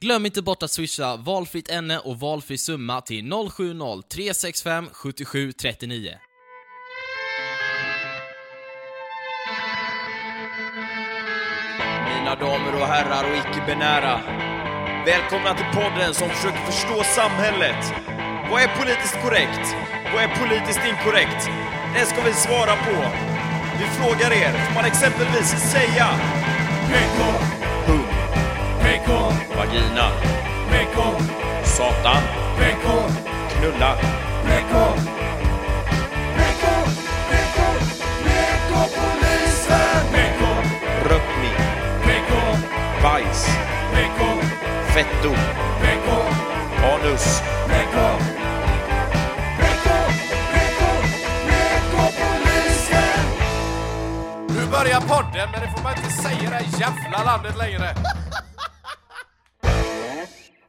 Glöm inte bort att swisha valfritt ämne och valfri summa till 070-365 77 39. Mina damer och herrar och icke-binära. Välkomna till podden som försöker förstå samhället. Vad är politiskt korrekt? Vad är politiskt inkorrekt? Det ska vi svara på. Vi frågar er, får man exempelvis säga PK, PK, vagina, PK, satan, PK, knulla, PK, PK, PK, PK-polisen! PK, röckning, PK, bajs, fetto, anus, PK-polisen! Nu börjar podden, men det får man inte säga i det här jävla landet längre.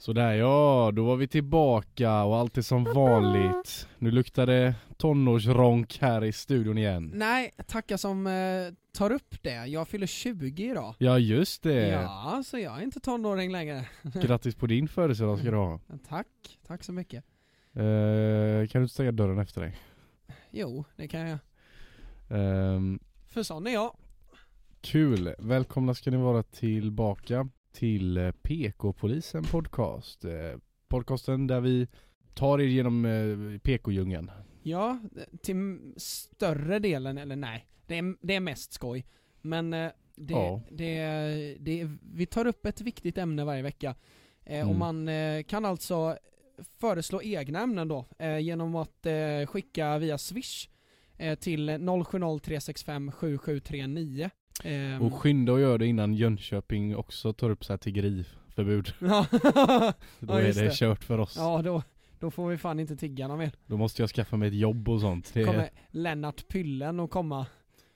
Sådär ja, då var vi tillbaka och allt är som vanligt. Nu luktar det tonårsronk här i studion igen. Nej, tacka som eh, tar upp det. Jag fyller 20 idag. Ja just det. Ja, så jag är inte tonåring längre. Grattis på din födelsedag ska du ha. Tack, tack så mycket. Eh, kan du inte stänga dörren efter dig? Jo, det kan jag. Ehm, För sån är jag. kul, välkomna ska ni vara tillbaka till eh, PK-polisen podcast. Eh, podcasten där vi tar er genom eh, PK-djungeln. Ja, till större delen, eller nej, det är, det är mest skoj. Men det, Ja. det, det, vi tar upp ett viktigt ämne varje vecka. Eh, Och Mm. man kan alltså föreslå egna ämnen då, genom att skicka via swish till 070 365 7739. Ehm, Och skynda och gör det innan Jönköping också tar upp så här tiggeriförbud. Ja, Då Ja, är det det. kört för oss. ja då, då får vi fan inte tigga någon mer. Då måste jag skaffa mig ett jobb och sånt. Det kommer är, Lennart Pyllen och komma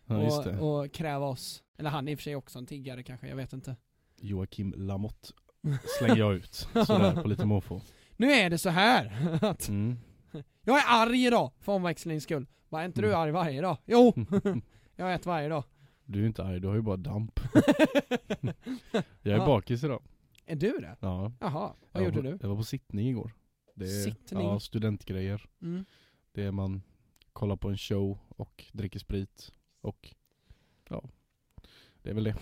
ja, och, det. och kräva oss. Eller han är i och för sig också en tiggare kanske, jag vet inte. Joakim Lamotte slänger jag ut sådär på lite måfå. Nu är det så här att Mm. jag är arg idag för omväxlings skull. Var inte du Mm. arg varje dag? Jo! jag äter varje dag. Du är inte arg, du har ju bara damp. Jag är Ja. bakis idag. Är du det? Ja. Jaha, vad jag gjorde var, du? Jag var på sittning igår. Det är, Sittning? Ja, studentgrejer. Mm. Det är man kollar på en show och dricker sprit och ja, det är väl det.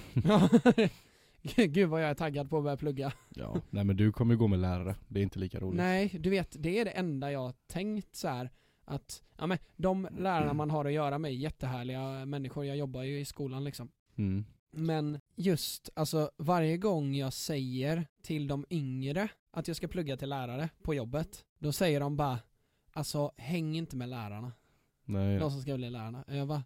Gud vad jag är taggad på att börja plugga. Ja. Nej men du kommer ju gå med lärare, det är inte lika roligt. Nej, du vet, det är det enda jag har tänkt så här att, ja men de lärarna man har att göra med är jättehärliga människor, jag jobbar ju i skolan liksom. Mm. Men just, alltså varje gång jag säger till de yngre att jag ska plugga till lärare på jobbet, då säger de bara Alltså häng inte med lärarna, Nej, de som ska bli lärarna. Och jag bara,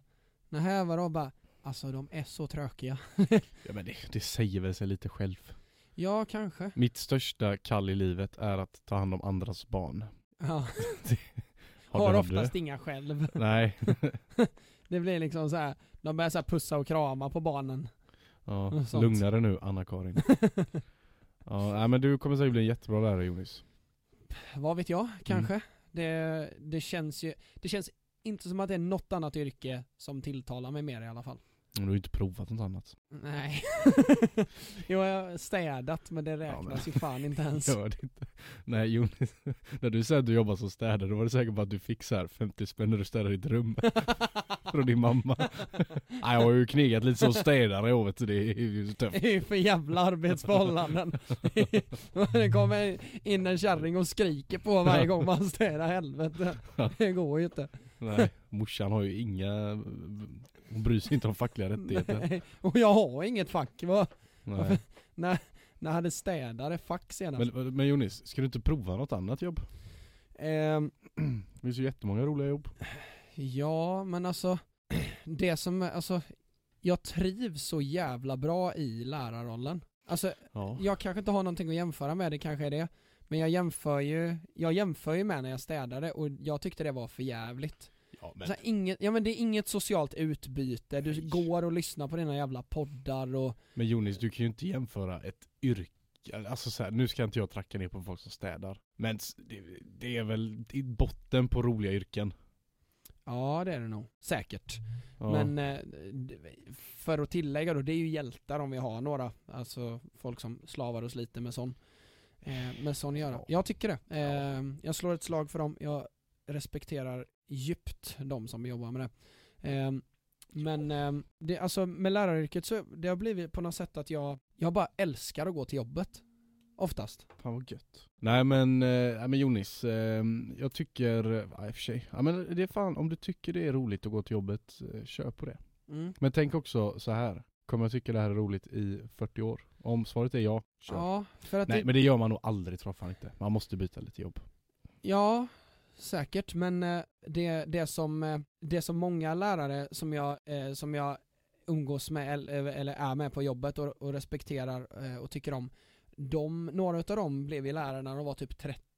nähä vadå? Bara, alltså de är så tråkiga. ja, men det, det säger väl sig lite själv. ja, kanske. Mitt största kall i livet är att ta hand om andras barn. Ja. Har oftast inga själv. Nej. Det blir liksom så här. de börjar så pussa och krama på barnen. Ja, Sånt. lugna dig nu Anna-Karin. Ja, nej, men du kommer säkert bli en jättebra lärare Jonis. Vad vet jag, kanske. Det, det känns ju, det känns inte som att det är något annat yrke som tilltalar mig mer i alla fall. Du har ju inte provat något annat. Nej. jo, jag har städat men det räknas men- ju fan inte ens. Gör det inte. Nej Jonis, när du säger att du jobbar som städare då var det säkert bara att du fick så här 50 spänn när du städar ditt rum. Från din mamma. Nej jag har ju knegat lite som städare jag vet så det är ju tufft. Det är ju för jävla arbetsförhållanden. det kommer in en kärring och skriker på varje gång man städar, helvete. Det går ju inte. Nej, morsan har ju inga, hon bryr sig inte om fackliga rättigheter. Nej. Och jag har inget fack, va? Nej. När, när hade städare fack senast? Men, men Jonis, ska du inte prova något annat jobb? Ehm, Det finns ju jättemånga roliga jobb. Ja, men alltså Det som, alltså Jag trivs så jävla bra i lärarrollen Alltså, Ja. jag kanske inte har någonting att jämföra med, det kanske är det Men jag jämför ju, jag jämför ju med när jag städade och jag tyckte det var för jävligt Ja, men, så inget, Ja men det är inget socialt utbyte, du går och lyssnar på dina jävla poddar och men Jonis, du kan ju inte jämföra ett yrke Alltså så här, nu ska inte jag tracka ner på folk som städar Men det, det är väl i botten på roliga yrken Ja det är det nog, säkert ja. Men eh, för att tillägga då, det är ju hjältar om vi har några Alltså folk som slavar och sliter med sån Eh, med sån göra. Jag tycker det. Eh, jag slår ett slag för dem. Jag respekterar djupt de som jobbar med det. Eh, men eh, det, alltså med läraryrket så det har blivit på något sätt att jag, jag bara älskar att gå till jobbet. Oftast. Fan vad gött. Nej men, eh, men Jonis, eh, jag tycker, ja, i och för sig, ja, men det är fan, om du tycker det är roligt att gå till jobbet, eh, kör på det. Mm. Men tänk också så här. kommer jag tycka det här är roligt i 40 år? Om svaret är ja, kör. Ja, för att Nej det, men det gör man nog aldrig tror jag fan inte. Man måste byta lite jobb. Ja, säkert, men eh, det, det, som, eh, det som många lärare som jag, eh, som jag umgås med eller är med på jobbet och, och respekterar och tycker om, de, några utav dem blev ju lärare när de var typ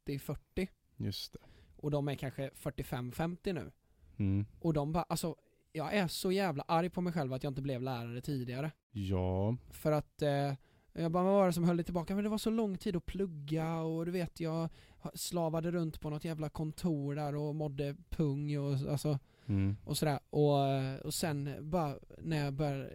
30-40 Just det. och de är kanske 45-50 nu. Mm. Och de bara, alltså jag är så jävla arg på mig själv att jag inte blev lärare tidigare. Ja, För att eh, jag bara, vad var det som höll dig tillbaka? Men det var så lång tid att plugga och du vet jag slavade runt på något jävla kontor där och mådde pung och alltså mm. och sådär. Och, och sen bara när jag började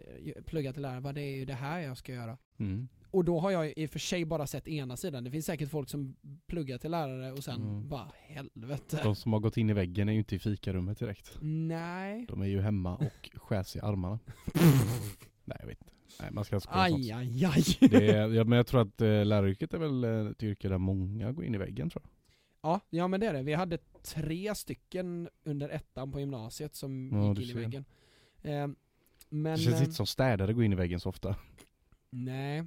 plugga till lärare, bara det är ju det här jag ska göra. Mm. Och då har jag i och för sig bara sett ena sidan. Det finns säkert folk som pluggar till lärare och sen Mm. bara helvete. De som har gått in i väggen är ju inte i fikarummet direkt. Nej. De är ju hemma och skär sig i armarna. Nej jag vet inte. Nej man ska inte skoja Aj, sånt. aj, aj. Det är, ja, men jag tror att eh, läraryrket är väl eh, ett yrke där många går in i väggen tror jag. Ja, ja men det är det. Vi hade tre stycken under ettan på gymnasiet som Ja, gick in i väggen. Eh, men... det känns eh, inte som städare går in i väggen så ofta. Nej.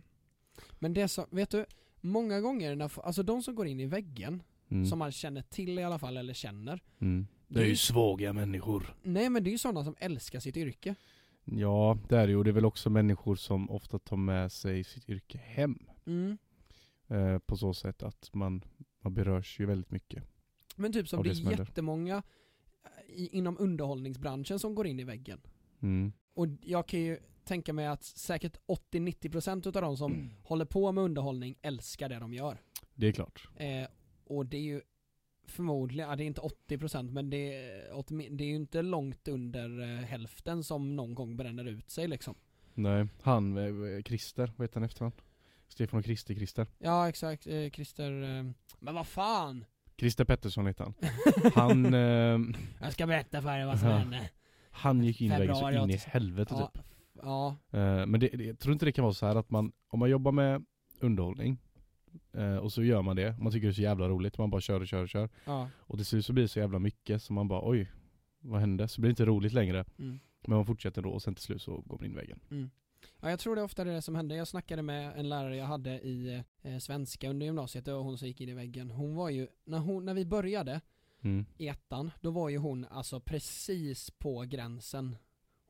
Men det som, vet du, många gånger när, alltså de som går in i väggen, Mm. som man känner till i alla fall, eller känner. Mm. Det är ju svaga människor. Nej men det är ju sådana som älskar sitt yrke. Ja, det är det ju. Och Det är väl också människor som ofta tar med sig sitt yrke hem. Mm. Eh, på så sätt att man, man berörs ju väldigt mycket. Men typ som det det är som händer. jättemånga eh, i, inom underhållningsbranschen som går in i väggen. Mm. Och jag kan ju tänka mig att säkert 80-90% utav de som Mm. håller på med underhållning älskar det de gör. Det är klart. Eh, och det är ju förmodligen, ja, det är inte 80% men det är, det är ju inte långt under eh, hälften som någon gång bränner ut sig liksom. Nej, han, eh, Christer, vad heter han efternamn? Stefan och Christer, Christer. Ja exakt, eh, Christer, eh, men vad fan! Christer Pettersson heter han. Han, eh, Jag ska berätta för er vad som hände. han gick in i väggen så in i 86. helvete Ja, typ. ja, Eh, men det, det, jag tror inte det kan vara så här att man, om man jobbar med underhållning eh, och så gör man det, man tycker det är så jävla roligt, man bara kör och kör och kör. ja. Och till slut så blir det så jävla mycket så man bara oj, vad hände? Så blir det inte roligt längre. Mm. Men man fortsätter då och sen till slut så går man in i väggen. Ja, jag tror det är ofta det som hände. Jag snackade med en lärare jag hade i eh, svenska under gymnasiet, var hon som gick in i väggen. Hon var ju, när, hon, när vi började Mm. i ettan, då var ju hon alltså precis på gränsen.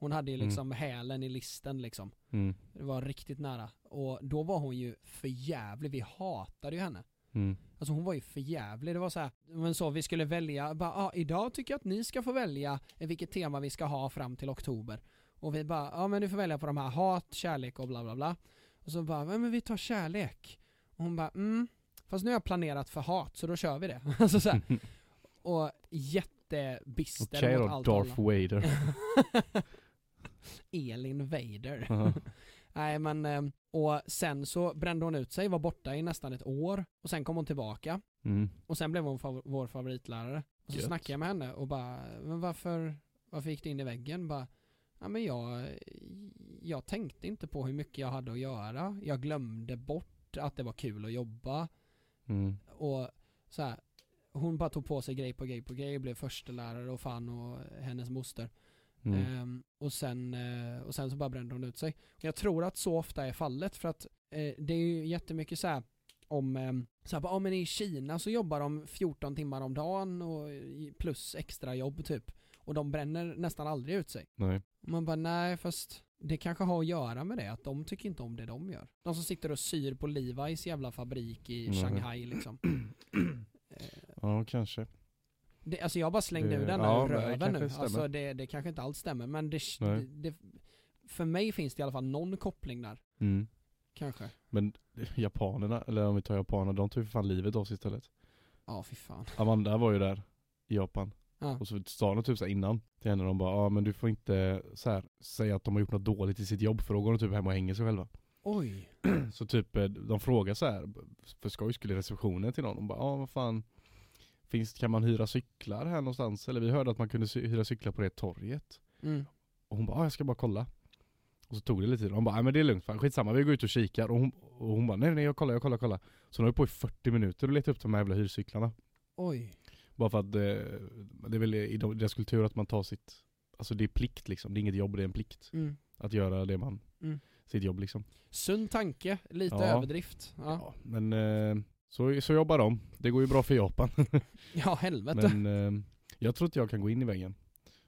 Hon hade ju Mm. liksom hälen i listen liksom. Mm. Det var riktigt nära. Och då var hon ju för jävlig. vi hatade ju henne. Mm. Alltså hon var ju för jävlig. det var så här, men så vi skulle välja, bara, ah, idag tycker jag att ni ska få välja vilket tema vi ska ha fram till oktober. Och vi bara, ja men du får välja på de här hat, kärlek och bla bla bla. Och så bara, "Ja, men vi tar kärlek. Och hon bara, mm, fast nu har jag planerat för hat så då kör vi det. alltså så här. Och jättebister Okej mot då, allt Darth. Vader. Elin Vader. Aha. Nej men, eh, och sen så brände hon ut sig, var borta i nästan ett år. Och sen kom hon tillbaka. Mm. Och sen blev hon fav- vår favoritlärare. Och så Gött. snackade jag med henne och bara, men varför, varför gick du in i väggen? Bara, ja men jag, jag tänkte inte på hur mycket jag hade att göra. Jag glömde bort att det var kul att jobba. Mm. Och så här, hon bara tog på sig grej på grej på grej, blev förstelärare och fan och hennes moster. Mm. Ehm, och, sen, eh, och sen så bara brände hon ut sig. Och jag tror att så ofta är fallet för att eh, det är ju jättemycket så här om, eh, så här, bara, ja men i Kina så jobbar de 14 timmar om dagen och plus extra jobb typ. Och de bränner nästan aldrig ut sig. Nej. Och man bara nej fast det kanske har att göra med det att de tycker inte om det de gör. De som sitter och syr på Levi's jävla fabrik i Nej. Shanghai liksom. Ja, kanske. Det, alltså jag bara slängde Det- ur den ja, ur röven nu. stämmer. Alltså det, det kanske inte alls stämmer men det, det, För mig finns det i alla fall någon koppling där. Mm. Kanske. Men japanerna, eller om vi tar japanerna, de tog ju för fan livet av sig istället. Ja fy fan. Amanda var ju där i Japan. Ja. Och så sa de typ så här innan till henne, de bara ja men du får inte så här, säga att de har gjort något dåligt i sitt jobb för då går de typ hem och hänger sig själva. Oj. Så typ eh, de frågar så här för skojs skull i receptionen till någon. De bara, ja vad fan Finns, kan man hyra cyklar här någonstans? Eller vi hörde att man kunde hyra cyklar på det torget. Mm. Och hon bara, ja jag ska bara kolla. Och så tog det lite tid. Hon bara, nej men det är lugnt fan, skitsamma vi går ut och kikar. Och hon, och hon bara, nej nej jag kollar, jag kollar, kollar. Så hon höll på i 40 minuter och letade upp de här jävla hyrcyklarna. Oj. Bara för att eh, det är väl i de- deras kultur att man tar sitt, alltså det är plikt liksom. Det är inget jobb, det är en plikt. Mm. Att göra det man, Mm. sitt jobb liksom. Sund tanke, lite Ja. överdrift. Ja, Ja, men eh, så, så jobbar de. Det går ju bra för Japan. ja helvete. men eh, jag tror inte jag kan gå in i väggen.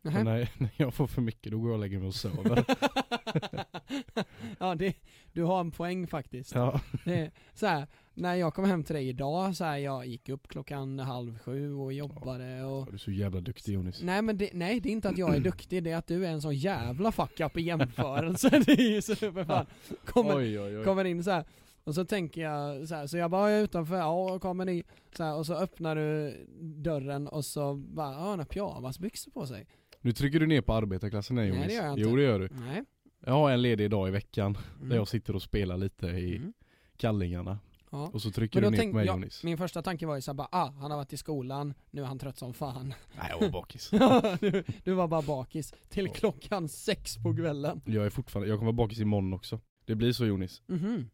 För när, när jag får för mycket då går jag och lägger mig och sover. ja, det, du har en poäng faktiskt. ja. Det så här, när jag kom hem till dig idag, så här, jag gick upp klockan halv sju och jobbade och Du är så jävla duktig Jonis. Nej men det, nej det är inte att jag är duktig, det är att du är en sån jävla fuck up i jämförelse. det är ju så för fan. Kommer, Oj oj oj. kommer in så här. Och så tänker jag så här, så jag bara är utanför, ja och kommer ni så här, och så öppnar du dörren och så bara, ja han har pyjamasbyxor på sig. Nu trycker du ner på arbetarklassen här Nej, Jonis. det gör jag inte. Jo det gör du. Nej. Jag har en ledig dag i veckan Mm. där jag sitter och spelar lite i Mm. kallingarna. Ja. Och så trycker du ner tänk, på mig ja, Jonis. min första tanke var ju såhär bara, ah, han har varit i skolan, nu är han trött som fan. Nej jag var bakis. du, du var bara bakis till klockan sex på kvällen. jag är fortfarande, jag kommer vara bakis imorgon också. Det blir så Jonis. Mhm.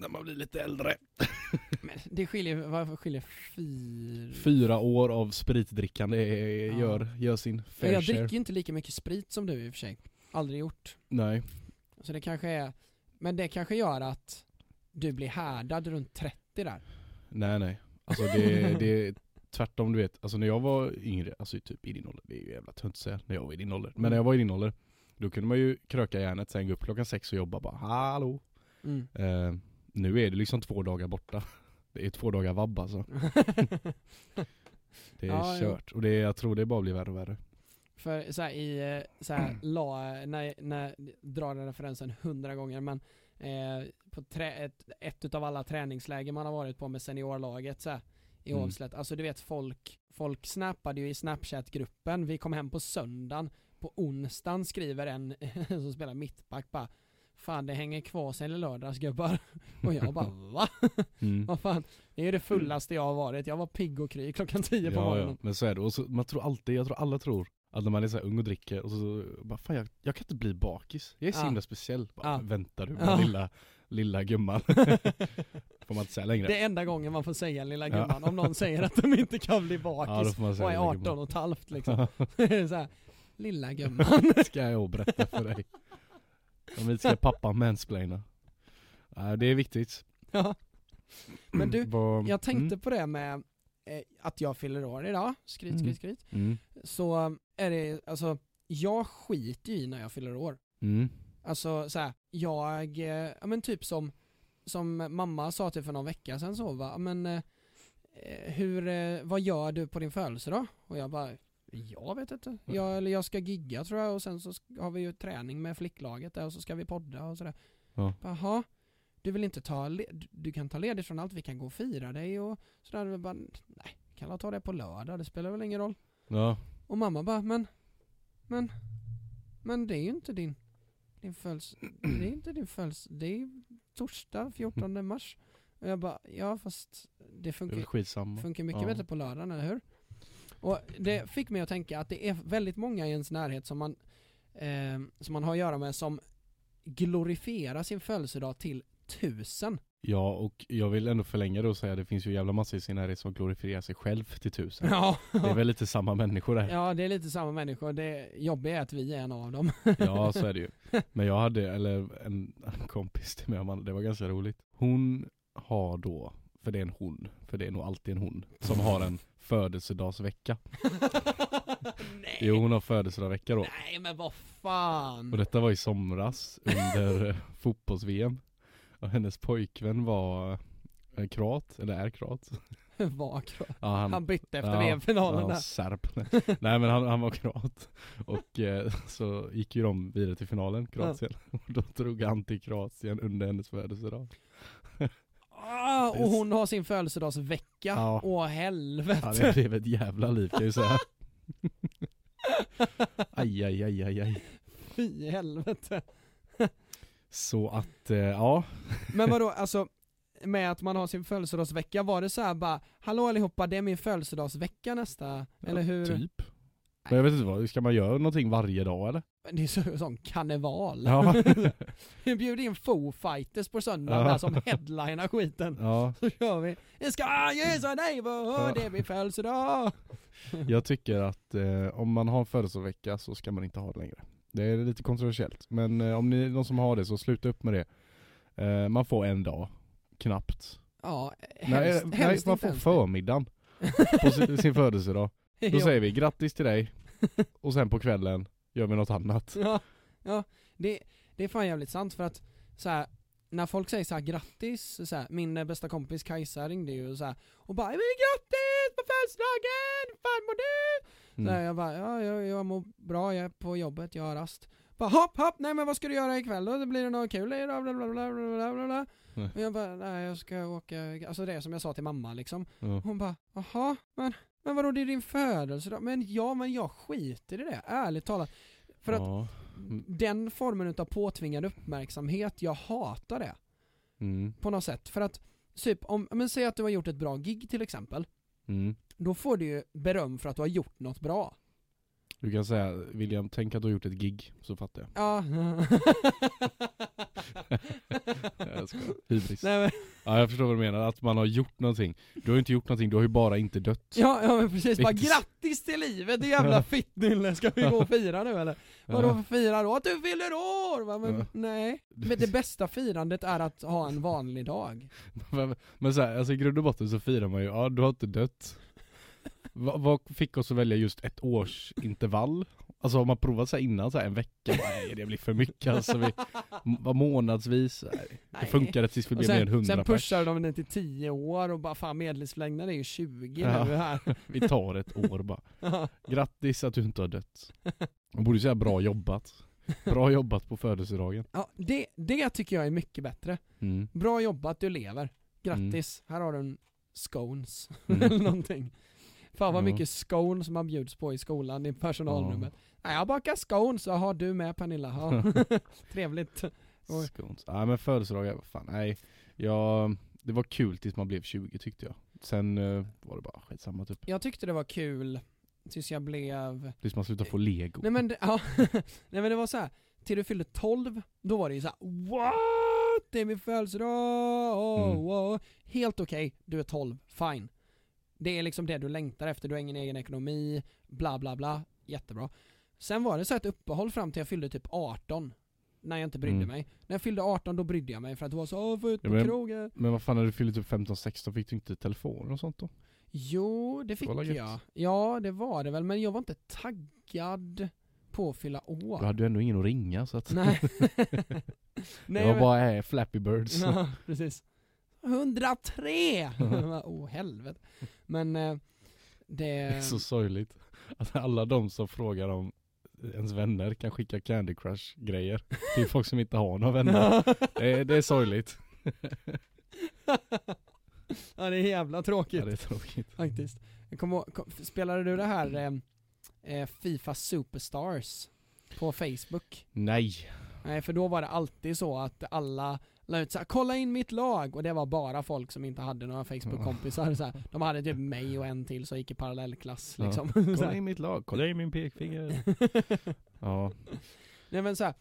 När man blir lite äldre. Men det skiljer, vad skiljer fyra... Fyra år av spritdrickande Ja. gör, gör sin Men fair jag share. dricker ju inte lika mycket sprit som du i och för sig. Aldrig gjort. Nej. Så det kanske är, men det kanske gör att du blir härdad runt 30 där. Nej nej. Alltså det, det är tvärtom du vet. Alltså när jag var yngre, alltså typ i din ålder, det är ju jävla tönt att säga när jag var i din ålder. Men när jag var i din ålder, då kunde man ju kröka järnet, sen gå upp klockan sex och jobba bara hallå. Mm. Eh, nu är det liksom två dagar borta. Det är två dagar vabb alltså. Det är Ja, jo. kört. Och det, jag tror det bara blir värre och värre. För så här, i, eh, så här, la, när, när, drar den referensen hundra gånger men eh, på trä, ett, ett utav alla träningsläger man har varit på med seniorlaget så här, i Mm. Alltså du vet folk, folk snappade ju i snapchat-gruppen, vi kom hem på söndagen, på onsdagen skriver en som spelar mittback bara Fan det hänger kvar sen i lördags gubbar Och jag bara va? Mm. Vad fan? Det är ju det fullaste jag har varit, jag var pigg och kry klockan 10 på Ja, morgonen ja, men så är det. Och så, man tror alltid, jag tror alla tror att när man är så ung och dricker och så bara fan jag, jag kan inte bli bakis. Jag är så Ja. himla speciell. Bara, Ja. Väntar du Ja. lilla, lilla gumman? får man inte säga längre. Det är enda gången man får säga lilla gumman om någon säger att de inte kan bli bakis och är lilla 18 gumman. och ett halvt liksom. så här, lilla gumman. ska jag berätta för dig. Om vi ska pappa mansplaina. Nej det är viktigt. ja. Men du, jag tänkte på det med eh, att jag fyller år idag, skryt, Mm. skryt, skryt. Mm. Så är det, alltså, jag skiter ju i när jag fyller år. Mm. Alltså så här, jag, eh, ja men typ som, som mamma sa till för någon vecka sedan så va, men eh, hur, vad gör du på din födelsedag? Och jag bara, jag vet inte. Jag, eller jag ska gigga tror jag och sen så har vi ju träning med flicklaget där och så ska vi podda och sådär. Ja. Jaha, du vill inte ta, du- kan ta ledigt från allt, vi kan gå och fira dig och sådär. Jag bara, nej, kan jag ta det på lördag, det spelar väl ingen roll. Ja. Och mamma bara, men, men, men det är ju inte din, din föls, det är inte din föls, det är torsdag 14 mars. Och jag bara, ja fast det Det funkar, skitsamma. funkar mycket Ja. bättre på lördagen, eller hur? Och det fick mig att tänka att det är väldigt många i ens närhet som man, eh, som man har att göra med som glorifierar sin födelsedag till tusen. Ja och jag vill ändå förlänga det och säga att det finns ju jävla massor i sin närhet som glorifierar sig själv till tusen. Ja, Det är väl lite samma människor där. ja det är lite samma människor. Det jobbiga är att vi är en av dem. Ja så är det ju. Men jag hade, eller en, en kompis till mig, det var ganska roligt. Hon har då, för det är en hon, för det är nog alltid en hon, som har en födelsedagsvecka. Nej. Jo hon har födelsedagsvecka då. Nej men vad fan. Och detta var i somras under eh, fotbolls-VM. Och hennes pojkvän var eh, kroat, eller är kroat. Var kvar. Ja, han, Han bytte efter ja, VM-finalen där. serb. Nej men han, han var kroat. Och eh, så gick ju de vidare till finalen, Kroatien. Och då drog han till Kroatien under hennes födelsedag. Ah, och hon har sin födelsedagsvecka. Ja. Åh Ja, helvete. det blev ett jävla liv kan jag säga. Aj, aj, aj, aj, aj. Fy helvete. Så att, eh, ja. Men vadå, alltså med att man har sin födelsedagsvecka, var det så här bara Hallå allihopa, det är min födelsedagsvecka nästa, eller hur? Typ. Men jag vet inte vad, ska man göra någonting varje dag eller? Det är så, sån karneval. Ja. Vi bjuder in Foo Fighters på söndag Ja. där som headlinar skiten. ja. Så kör vi Det ska ges a neighborhood, det min födelsedag! Jag tycker att eh, om man har en födelsedagsvecka så ska man inte ha det längre. Det är lite kontroversiellt, men eh, om ni är någon som har det så sluta upp med det. Eh, man får en dag, knappt. Ja, Nej, helst, nej helst man inte får ens förmiddagen på sin, sin födelsedag. Då Ja. säger vi grattis till dig, och sen på kvällen gör vi något annat. Ja, ja det, det är fan jävligt sant för att så här, när folk säger så här grattis, så här, min bästa kompis Kajsa ringde ju så här, och bara 'Men grattis på födelsedagen! Fan mår du?' Så Mm. jag bara 'Ja, jag, jag mår bra, jag är på jobbet, jag har rast' Bara hopp, hopp, nej men vad ska du göra ikväll då? Blir det något kul idag? Bla, bla, bla, bla, bla, bla. Och jag bara, nej jag ska åka, alltså det är som jag sa till mamma liksom Ja. Hon bara, jaha, men, men vadå det är din födelsedag? Men ja, men jag skiter i det, ärligt talat För att ja. den formen av påtvingad uppmärksamhet, jag hatar det Mm. på något sätt. För att, typ, om, men säg att du har gjort ett bra gig till exempel, Mm. då får du ju beröm för att du har gjort något bra. Du kan säga, William, tänk att du har gjort ett gig, så fattar jag. Ja. Jag skojar. Hybris. Nej, men, Ja jag förstår vad du menar, att man har gjort någonting. Du har ju inte gjort någonting, du har ju bara inte dött. ja, ja men precis, bara grattis till livet, det jävla fittnylle, ska vi gå och fira nu eller? Vadå för fira då? Att du fyller år! Va? Men Ja. nej. Men det bästa firandet är att ha en vanlig dag. Men, men så här, alltså i grund och botten så firar man ju, ja du har inte dött. Va, vad fick oss att välja just ett års intervall? Alltså har man provat så innan, så en vecka? Nej det blir för mycket alltså. Vi, m- månadsvis, nej. det funkade tills vi blev mer än sen, 100 sen pushar de den till 10 år och bara fan medellivslängden är ju 20 Ja. nu här. Vi tar ett år bara. Grattis att du inte har dött. Man borde säga bra jobbat. Bra jobbat på födelsedagen. Ja, det, det tycker jag är mycket bättre. Mm. Bra jobbat, du lever. Grattis, här har du en scones. Mm. Eller någonting. Fan vad Ja. mycket scones som man bjuds på i skolan, i personalrummet. Nej, jag bakar scones, jaha du med Pernilla, ja. Trevligt. Scones. Nej men födelsedagar, vad fan, nej. Jag, det var kul tills man blev 20 tyckte jag. Sen eh, var det bara skitsamma typ. Jag tyckte det var kul tills jag blev Tills man slutade få lego. Nej men det, ja, nej men det var så här. till du fyllde 12, då var det ju så här: What? Det är min födelsedag! Oh, Mm. wow. Helt okej, du är 12, fine. Det är liksom det du längtar efter, du har ingen egen ekonomi, bla bla bla, jättebra. Sen var det så här ett uppehåll fram till jag fyllde typ 18, när jag inte brydde Mm. mig. När jag fyllde 18 då brydde jag mig för att det var så åh, få ut Ja, på men- krogen. Men vad fan när du fyllde typ 15-16 fick du inte telefon och sånt då? Jo, det fick gött. jag. Ja, det var det väl, men jag var inte taggad på att fylla år. Du hade ju ändå ingen att ringa så att Nej. det var bara äh, Flappy Birds. Ja, precis. 103! Åh oh, helvete. Men eh, det... Det är så sorgligt. Att alla de som frågar om ens vänner kan skicka Candy Crush grejer till folk som inte har några vänner. Det är, det är sorgligt. ja det är jävla tråkigt Ja, det är tråkigt. faktiskt. Ihåg- kom, spelade du det här eh, eh, Fifa Superstars på Facebook? Nej. Nej för då var det alltid så att alla la ut såhär 'Kolla in mitt lag' och det var bara folk som inte hade några Facebook-kompisar så här. De hade typ mig och en till som gick i parallellklass Ja. liksom. Så Kolla in mitt lag, kolla in min pekfinger. Ja. Nej men såhär,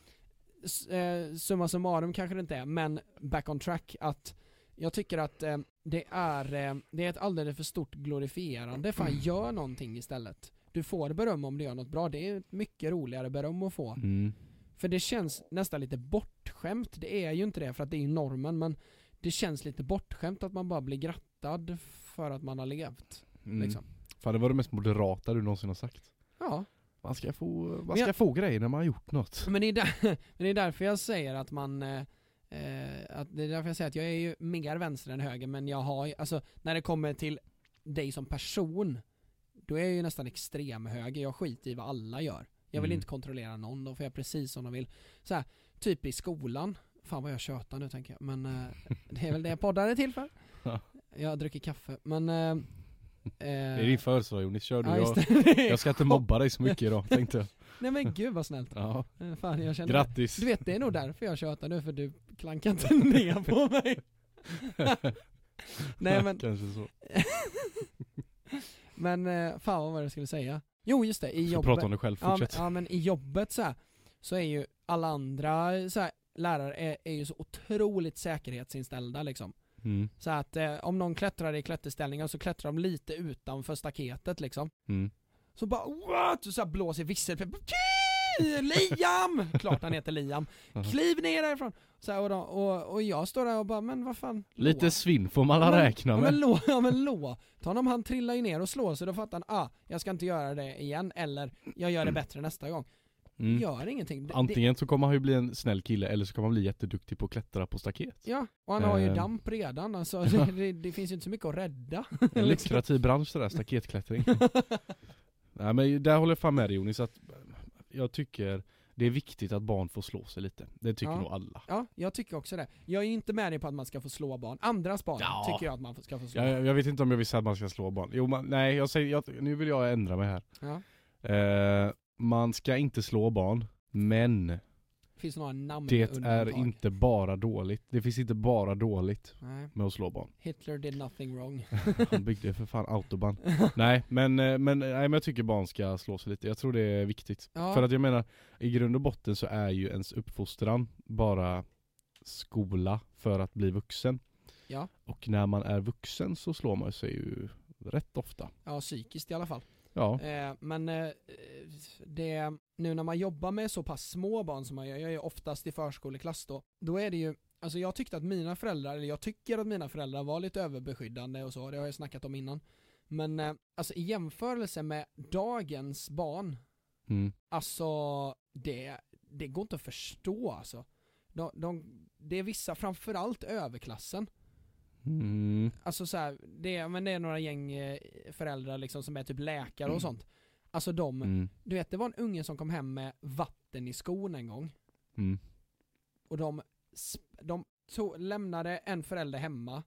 eh, summa summarum kanske det inte är, men back on track att jag tycker att eh, det är, eh, det är ett alldeles för stort glorifierande, fan gör någonting istället. Du får beröm om du gör något bra, det är mycket roligare beröm att få. Mm. För det känns nästan lite bortskämt, det är ju inte det för att det är normen men det känns lite bortskämt att man bara blir grattad för att man har levt. Mm. Liksom. Fan det var det mest moderata du någonsin har sagt. Ja, Man ska få, man ska jag- få grejer när man har gjort något. Men det är, där, men det är därför jag säger att man eh, eh, att Det är därför jag säger att jag är ju mer vänster än höger men jag har ju- alltså när det kommer till dig som person Då är jag ju nästan extrem höger, jag skiter i vad alla gör Jag vill Mm. inte kontrollera någon, de får göra precis som de vill så här, typ i skolan Fan vad jag tjötar nu tänker jag, men eh, det är väl det poddar är till för Ja. Jag dricker kaffe, men eh, Det är din födelsedag Jonis, kör du. ja, jag, jag ska inte mobba dig så mycket idag tänkte jag. Nej men gud vad snällt. Ja, Eh, Fan jag känner grattis. Du vet det är nog därför jag tjatar nu för du klankar inte ner på mig. Nej men, Kanske så. men eh, fan vad var det jag skulle säga? Jo just det, i jobbet. prata om dig själv, ja, men, fortsätt. ja men i jobbet så här, så är ju alla andra så här, lärare är, är ju så otroligt säkerhetsinställda liksom. Mm. Så att eh, om någon klättrar i klätterställningar så klättrar de lite utanför staketet liksom. Mm. Så bara what? Så, så här blåser Liam! Klart han heter Liam. Kliv ner därifrån. Så här, och, då, och, och jag står där och bara, men vad fan. Lite lå. svinn får man Ja, alla räkna Ja med. men lå, ja men låt honom, han trillar ju ner och slår sig, då fattar han, ah, jag ska inte göra det igen, eller jag gör det bättre nästa gång. Mm. Gör ingenting. Det- Antingen så kommer han ju bli en snäll kille eller så kommer han bli jätteduktig på att klättra på staket. ja, och han har ju Ehm. damp redan, alltså det, det, det finns ju inte så mycket att rädda. En lukrativ bransch det där, staketklättring. Nej men där håller jag fan med dig Jonis att jag tycker det är viktigt att barn får slå sig lite. Det tycker Ja. nog alla. Ja, jag tycker också det. Jag är inte med dig på att man ska få slå barn. Andras barn Ja. tycker jag att man ska få slå. Jag, jag vet inte om jag vill säga att man ska slå barn. Jo man, nej jag säger, jag, nu vill jag ändra mig här. Ja. Eh, man ska inte slå barn, men Finns några namn det är inte bara dåligt. Det finns inte bara dåligt Nej. med att slå barn. Hitler did nothing wrong. Han byggde för fan autobahn. nej men, eh, men, nej men jag tycker barn ska slå sig lite. Jag tror det är viktigt. Ja. För att jag menar, i grund och botten så är ju ens uppfostran bara skola för att bli vuxen. Ja. Och när man är vuxen så slår man sig ju rätt ofta. Ja, psykiskt i alla fall. Ja. Eh, men eh, det, nu när man jobbar med så pass små barn som man gör, jag är oftast i förskoleklass då, då är det ju Alltså jag tyckte att mina föräldrar, eller jag tycker att mina föräldrar var lite överbeskyddande och så, det har jag snackat om innan. Men eh, alltså i jämförelse med dagens barn, Mm. alltså det, det går inte att förstå alltså. De, de, det är vissa, framförallt överklassen, Mm. Alltså så här, det, är, men det är några gäng eh, föräldrar liksom som är typ läkare och Mm. sånt. Alltså de, Mm. du vet det var en unge som kom hem med vatten i skon en gång. Mm. Och de, de tog, lämnade en förälder hemma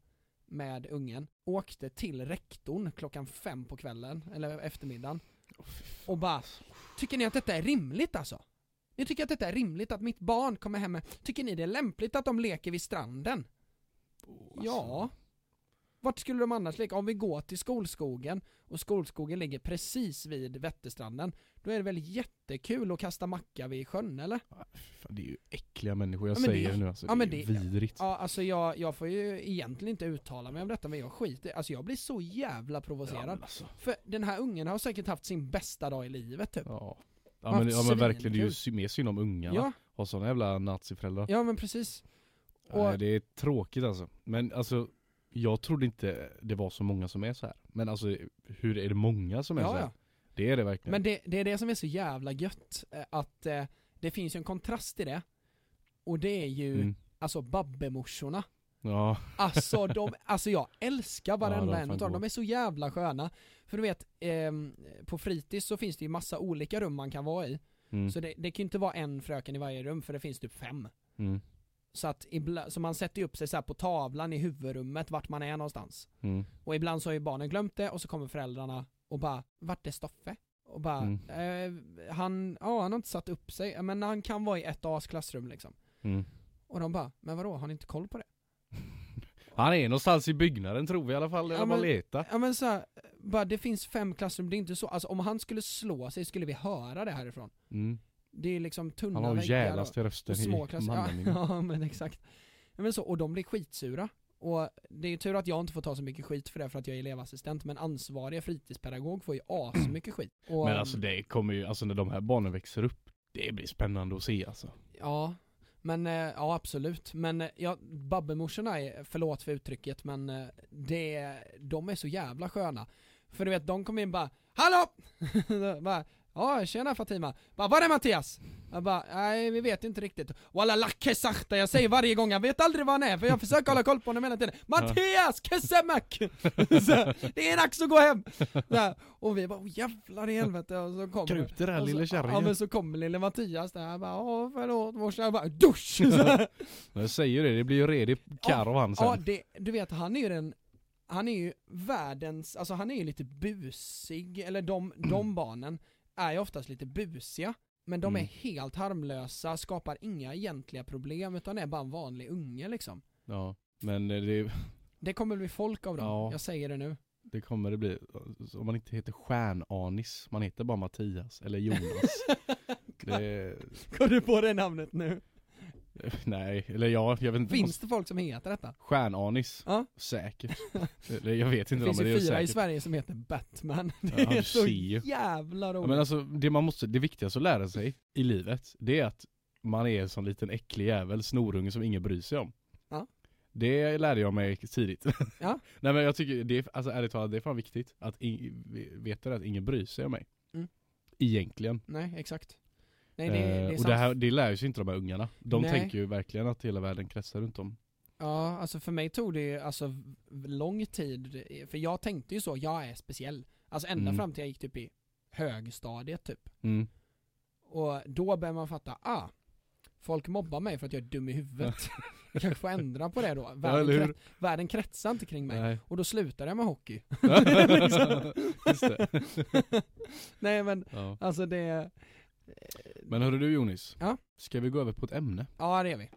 med ungen, åkte till rektorn klockan fem på kvällen, eller eftermiddagen. Och bara, tycker ni att detta är rimligt alltså? Ni tycker att detta är rimligt att mitt barn kommer hem med, tycker ni det är lämpligt att de leker vid stranden? Ja. Vart skulle de annars leka? Om vi går till skolskogen och skolskogen ligger precis vid Vätterstranden, då är det väl jättekul att kasta macka vid sjön eller? Fan, det är ju äckliga människor jag Ja, säger det nu alltså. ja, det är det- vidrigt. Ja, alltså jag, jag får ju egentligen inte uttala mig om detta men jag skiter Alltså jag blir så jävla provocerad. men alltså. För den här ungen har säkert haft sin bästa dag i livet typ. Ja. Ja men, ja men verkligen, det är ju mer synd om ungarna. Ja, Ha såna jävla naziföräldrar. ja men precis. Nej, och- det är tråkigt alltså. Men alltså, jag trodde inte det var så många som är så här. Men alltså, hur är det många som är så Ja, här? ja. Det är det verkligen. Men det, det är det som är så jävla gött, eh, att eh, det finns ju en kontrast i det. Och det är ju, Mm. alltså Babbemorsorna. Ja, Alltså de, alltså jag älskar varenda Ja, en utav dem, de är så jävla sköna. För du vet, ehm, på fritids så finns det ju massa olika rum man kan vara i. mm. Så det, det kan ju inte vara en fröken i varje rum för det finns typ fem. Mm. Så att ibland, så man sätter upp sig så på tavlan i huvudrummet vart man är någonstans. Mm. Och ibland så har ju barnen glömt det och så kommer föräldrarna och bara, vart är Stoffe? Och bara, Mm. eh, han, ja han har inte satt upp sig, men han kan vara i ett A's klassrum liksom. Mm. Och de bara, men vadå, har ni inte koll på det? Han är någonstans i byggnaden tror vi i alla fall, Ja, eller bara men- leta. Ja men så här, bara det finns fem klassrum, det är inte så, alltså om han skulle slå sig skulle vi höra det härifrån. Mm. Det är liksom tunna Han har väggar och, jävlaste rösten små i klasser. Ja, mannen. ja men exakt. Men så, och de blir skitsura. Och det är tur att jag inte får ta så mycket skit för det för att jag är elevassistent, men ansvariga fritidspedagog får ju asmycket skit. Och, Men alltså det kommer ju, alltså när de här barnen växer upp, det blir spännande att se alltså. Ja, men eh, ja absolut. Men eh, ja, Babbemorsorna är, förlåt för uttrycket, men eh, det, de är så jävla sköna. För du vet, de kommer in bara Hallå! bara, ja tjena Fatima. Bara, var är Mattias? Jag bara, nej vi vet inte riktigt. Walla lacke sakta, jag säger varje gång, jag vet aldrig var han är för jag försöker hålla koll på honom hela tiden. Mattias Kesemek! Det är dags att gå hem! Här, och vi bara, oh, jävlar i helvete. Och så kommer Krut det där och så- lille kärringen. Ja men så kommer lille Mattias där, jag bara åh förlåt morsan, jag bara dusch! Jag säger det, det blir ju redig karr av han sen. ja det, du vet han är ju den, han är ju världens, alltså han är ju lite busig, eller de, de barnen är ju oftast lite busiga. Men de Mm. är helt harmlösa, skapar inga egentliga problem utan är bara en vanlig unge liksom. Ja, men det, Det kommer bli folk av dem, Ja. jag säger det nu. det kommer det bli. Om man inte heter Stjärnanis, man heter bara Mattias eller Jonas. det, Kom du på det namnet nu? nej, eller ja, jag vet inte. Finns det folk som heter detta? Stjärnanis? Ja. Säkert. Eller jag vet Det inte finns men det ju är fyra i säkert. Sverige som heter Batman. Det Ja, är så ju. jävla Ja, roligt. men alltså, det man måste, det viktigaste att lära sig i livet, det är att man är en sån liten äcklig jävel, snorunge som ingen bryr sig om. Ja. Det lärde jag mig tidigt. Ja. Nej men jag tycker, det är, alltså ärligt talat, det är fan viktigt att i, veta att ingen bryr sig om mig. Mm. Egentligen. Nej, exakt. Nej, det, Eh, det och sant. det, här, det lär ju sig inte de här ungarna. De Nej. tänker ju verkligen att hela världen kretsar runt dem. Ja, alltså för mig tog det ju alltså lång tid, för jag tänkte ju så, jag är speciell. Alltså ända Mm. fram till jag gick typ i högstadiet typ. Mm. Och då började man fatta, ah, folk mobbar mig för att jag är dum i huvudet. jag kanske får ändra på det då. Ja, Världen, hur? kret, världen kretsar inte kring mig. Nej. Och då slutade jag med hockey. Det. Nej men, Ja. alltså det, Men hörru du Jonis, Ja? ska vi gå över på ett ämne? ja det är vi.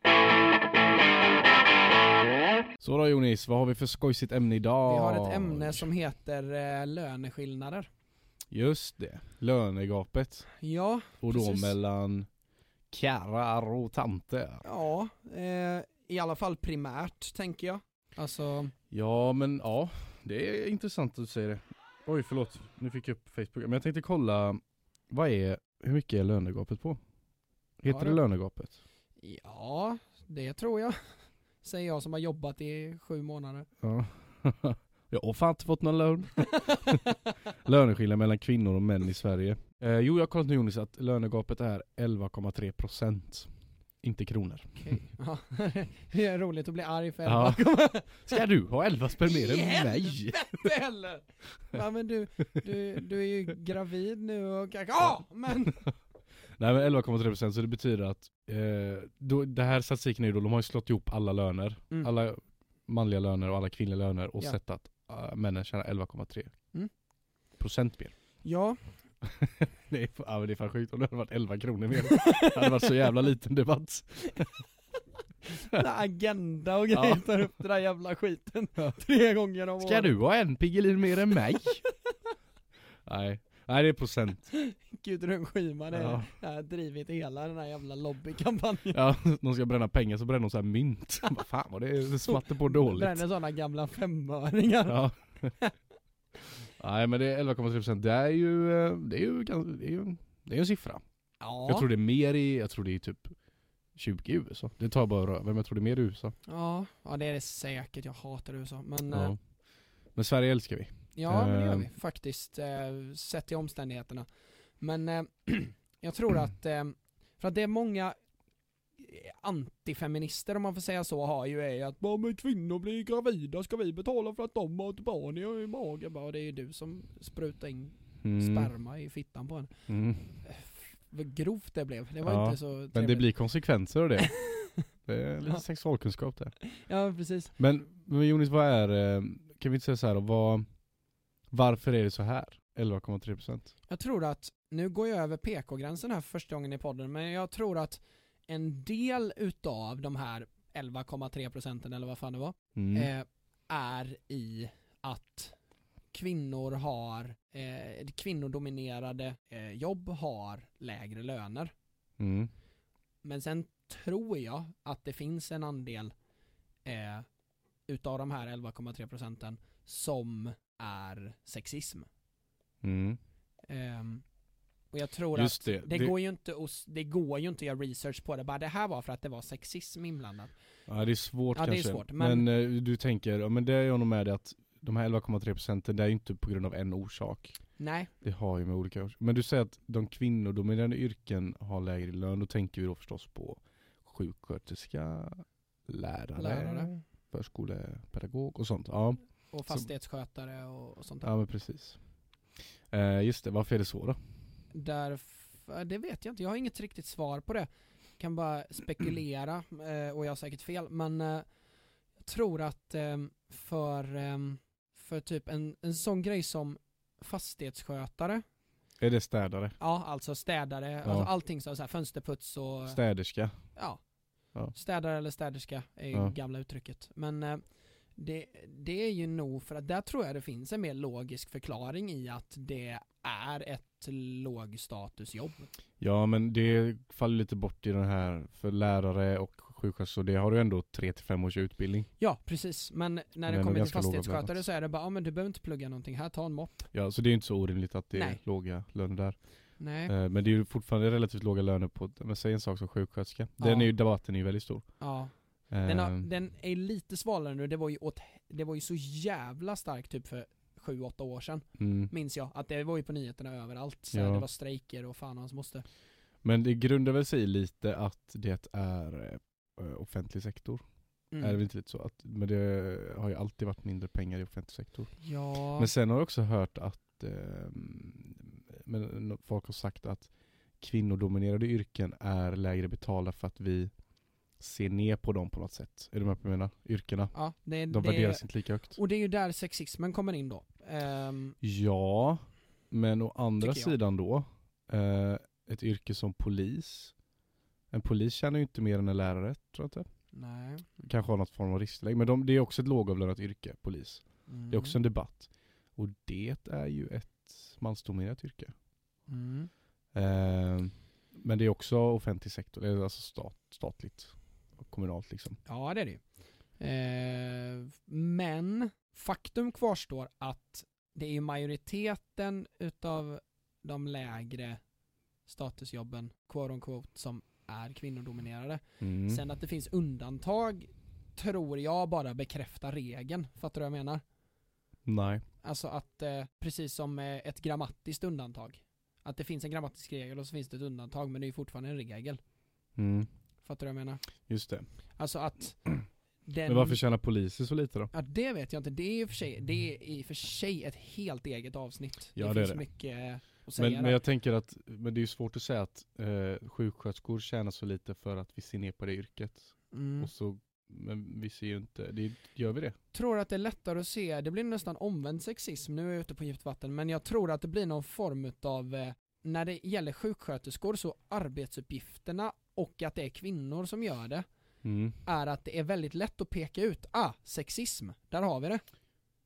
Så då Jonis, vad har vi för skojsigt ämne idag? Vi har ett ämne som heter eh, löneskillnader. Just det, lönegapet. Ja, Och då Precis. mellan karlar och tanter. ja, eh, i alla fall primärt tänker jag. Alltså, Ja men ja, det är intressant att du säger det. Oj förlåt, nu fick jag upp Facebook. Men jag tänkte kolla, vad är, hur mycket är lönegapet på? Heter Ja, det lönegapet? ja, det tror jag. Säger jag som har jobbat i sju månader. Ja. jag har fan inte fått någon lön. Löneskillnad mellan kvinnor och män i Sverige. Eh, jo jag har kollat nu Jonis att lönegapet är 11,3% Inte kronor. Okej. Ja, det är roligt att bli arg för Ja. elva. Ska du ha 11 spänn mer än mig? heller! Ja men du, du, du är ju gravid nu och kanske, ja men! Nej men 11,3% så det betyder att eh, då, det här statistiken är ju då, de har ju slått ihop alla löner, Mm. alla manliga löner och alla kvinnliga löner och Ja. sett att uh, männen tjänar 11,3 Mm. procent mer. Ja, Det är, ja, men det är fan sjukt om det hade varit 11 kronor mer. Det hade varit så jävla liten debatt. agenda och Ja. grejer tar upp den där jävla skiten Ja. tre gånger om Ska året. du ha en Piggelin mer än mig? Nej, nej det är procent. Gudrun Schyman är, Ja. har drivit hela den här jävla lobbykampanjen. Ja, de ska bränna pengar så bränner de så här mynt. Vad fan vad det, det smatter på dåligt. Bränner sådana gamla femöringar. Ja. Nej men det är 11,3% det är ju, eh, det är ju, det är ju, det är en siffra. Ja. Jag tror det är mer i, jag tror det är typ 20 i USA. Det tar bara röver men jag tror det är mer i USA. ja, ja det är det säkert, jag hatar USA. Men ja, Ja. Men Sverige älskar vi. ja men det gör Eh. vi faktiskt, eh, sett till omständigheterna. Men eh, jag tror att, eh, för att det är många eh, antifeminister om man får säga så har ju är att bara men kvinnor blir gravida, ska vi betala för att de har ett barn i, magen? Bara, det är ju du som sprutar in Mm. sperma i fittan på en. Mm. Vad grovt det blev, det var Ja, inte så trevligt. Men det blir konsekvenser av det. Det är lite Ja. sexualkunskap där. Ja precis. Men, men Jonis vad är, eh, kan vi inte säga så här vad, varför är det så här? 11,3%? Jag tror att, nu går jag över PK-gränsen här för första gången i podden, men jag tror att en del utav de här 11,3 procenten eller vad fan det var, Mm. eh, är i att kvinnor har, eh, kvinnodominerade eh, jobb har lägre löner. Mm. Men sen tror jag att det finns en andel eh, utav de här 11,3 procenten som är sexism. Mm. Och jag tror Just att det. det, Det- går ju inte att, det går ju inte att göra research på det, bara det här var för att det var sexism inblandat. Ja det är svårt Ja, det är kanske. svårt, men men- eh, du tänker, ja men det är jag nog med dig att de här 11,3 procenten det är ju inte på grund av en orsak. Nej, Det har ju med olika orsaker. Men du säger att de kvinnodominerade yrken har lägre lön, då tänker vi då förstås på sjuksköterska, lärare, lärare förskolepedagog och sånt. Ja, och fastighetsskötare och, och sånt där. ja men precis. Eh, just det, varför är det så då? Därför, det vet jag inte, jag har inget riktigt svar på det. Kan bara spekulera, eh, och jag har säkert fel, men eh, jag tror att eh, för, eh, för typ en, en sån grej som fastighetsskötare Är det städare? Ja, alltså städare, alltså allting så här, fönsterputs och Städerska? Ja. Ja. Städare eller städerska är ju Ja. gamla uttrycket. Men eh, det, det är ju nog för att där tror jag det finns en mer logisk förklaring i att det är ett lågstatusjobb. Ja men det faller lite bort i den här, för lärare och sjuksköterskor, det har du ändå 3-5 års utbildning. Ja, precis. Men när det kommer till fastighetsskötare så är det bara, ja men du behöver inte plugga någonting här, ta en mopp. Ja så det är inte så orimligt att det är Nej. låga löner där. Nej. Eh, Men det är ju fortfarande relativt låga löner på, men säg en sak som sjuksköterska. Den Ja. är ju, debatten är ju väldigt stor. Ja. Den, har, Eh, den är lite svalare nu, det var ju åt, det var ju så jävla starkt typ för 7-8 år sedan, mm. minns jag. Att det var ju på nyheterna överallt. Så Ja. Det var strejker och fan hans moster. Men det grundar väl sig lite att det är eh, offentlig sektor. Mm. Är det väl inte lite så? Att, men det har ju alltid varit mindre pengar i offentlig sektor. Ja. Men sen har jag också hört att eh, men folk har sagt att kvinnodominerade yrken är lägre betalda för att vi ser ner på dem på något sätt. Är du med på menar? Yrkena. ja, det, De det, värderas inte lika högt. Och det är ju där sexismen kommer in då. Ehm, Ja, men å andra sidan då, eh, ett yrke som polis. En polis tjänar ju inte mer än en lärare, tror jag inte. nej. Kanske har något form av riskläge, men de, det är också ett lågavlönat yrke, polis. Mm. Det är också en debatt. Och det är ju ett mansdominerat yrke. Mm. Eh, men det är också offentlig sektor, det är alltså stat, statligt och kommunalt liksom. Ja, det är det. Eh, men faktum kvarstår att det är majoriteten utav de lägre statusjobben, quote on quote, som är kvinnodominerade. Mm. Sen att det finns undantag tror jag bara bekräftar regeln. Fattar du vad jag menar? Nej. Alltså att, eh, precis som ett grammatiskt undantag. Att det finns en grammatisk regel och så finns det ett undantag men det är ju fortfarande en regel. Mm. Fattar du vad jag menar? Just det. Alltså att den... Men varför tjänar poliser så lite då? Ja det vet jag inte, det är i och för sig, det är i och för sig ett helt eget avsnitt. Ja, det, det finns det. mycket att säga Men, men jag tänker att, men det är ju svårt att säga att eh, sjuksköterskor tjänar så lite för att vi ser ner på det yrket. mm. Och så, men vi ser ju inte, det, gör vi det? tror att det är lättare att se, det blir nästan omvänd sexism, nu är jag ute på djupt vatten, men jag tror att det blir någon form av eh, när det gäller sjuksköterskor så arbetsuppgifterna och att det är kvinnor som gör det, Mm. är att det är väldigt lätt att peka ut, ah, sexism, där har vi det.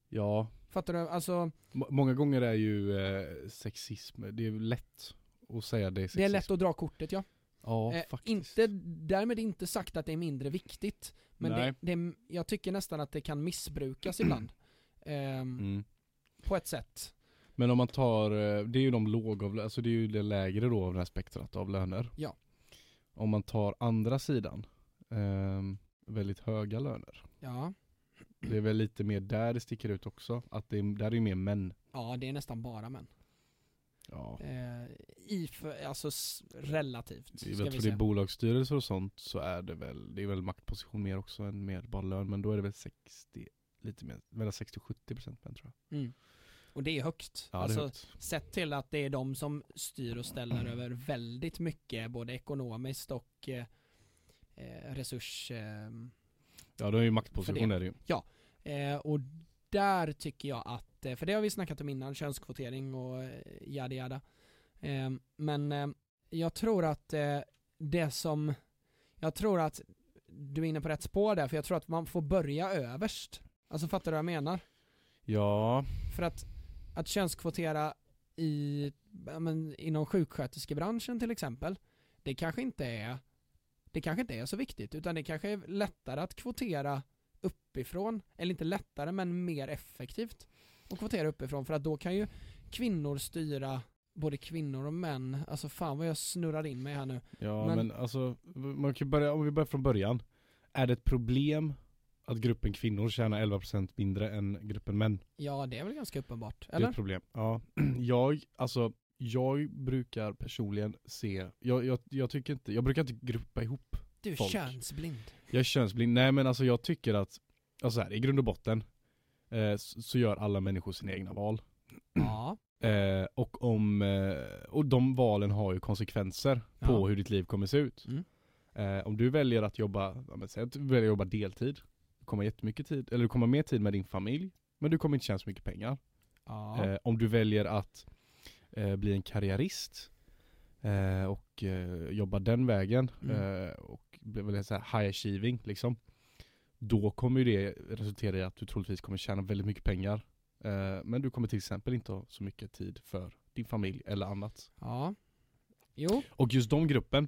Ja, Fattar du? Alltså, må- många gånger är ju eh, sexism, det är ju lätt att säga det är sexism. det är lätt att dra kortet ja. Ja, Eh, faktiskt. inte, därmed inte sagt att det är mindre viktigt, men det, det, jag tycker nästan att det kan missbrukas ibland. Ehm, Mm. På ett sätt. Men om man tar, eh, det är ju de lågavlönade, alltså det är ju det lägre då av det här spektrat av löner. Ja. Om man tar andra sidan, ehm, väldigt höga löner. Ja. Det är väl lite mer där det sticker ut också, att det är, där är ju mer män. Ja, det är nästan bara män. Ja. Eh, I för, alltså relativt, Jag tror det är bolagsstyrelser och sånt så är det väl, det är väl maktposition mer också än mer bara lön, men då är det väl 60, lite mer, mellan 60 och 70 procent män tror jag. Mm. Och det är högt. Ja, det är alltså, högt. sett till att det är de som styr och ställer över väldigt mycket, både ekonomiskt och eh, resurs... Eh, Ja, det är ju maktposition det. är det ju. Eh, och där tycker jag att, eh, för det har vi snackat om innan, könskvotering och eh, yada yada. Eh, men jag tror att det som, jag tror att du är inne på rätt spår där, för jag tror att man får börja överst. Alltså fattar du vad jag menar? Ja, För att, att könskvotera i, ja, men, inom sjuksköterskebranschen till exempel, det kanske inte är det kanske inte är så viktigt, utan det kanske är lättare att kvotera uppifrån, eller inte lättare men mer effektivt att kvotera uppifrån för att då kan ju kvinnor styra både kvinnor och män, alltså fan vad jag snurrar in mig här nu. ja Men- men, alltså, man kan börja, om vi börjar från början. Är det ett problem att gruppen kvinnor tjänar 11% mindre än gruppen män? Ja det är väl ganska uppenbart, Det är eller? ett problem. Ja, jag, alltså, jag brukar personligen se, jag, jag, jag tycker inte, jag brukar inte gruppa ihop. Du är folk. könsblind. Jag är könsblind, nej men alltså jag tycker att, alltså så här, i grund och botten, eh, så, så gör alla människor sina egna val. Ja. Eh, och om, eh, och de valen har ju konsekvenser på Ja. hur ditt liv kommer se ut. Mm. Eh, om du väljer att jobba, ja, men säg att du väljer att jobba deltid, du kommer jättemycket tid, eller du kommer mer tid med din familj, men du kommer inte tjäna så mycket pengar. Ja. Eh, om du väljer att eh, bli en karriärist eh, och eh, jobba den vägen Mm. eh, och bli väl så high achieving liksom. Då kommer ju det resultera i att du troligtvis kommer tjäna väldigt mycket pengar. Eh, men du kommer till exempel inte ha så mycket tid för din familj eller annat. Ja. Jo. Och just de gruppen,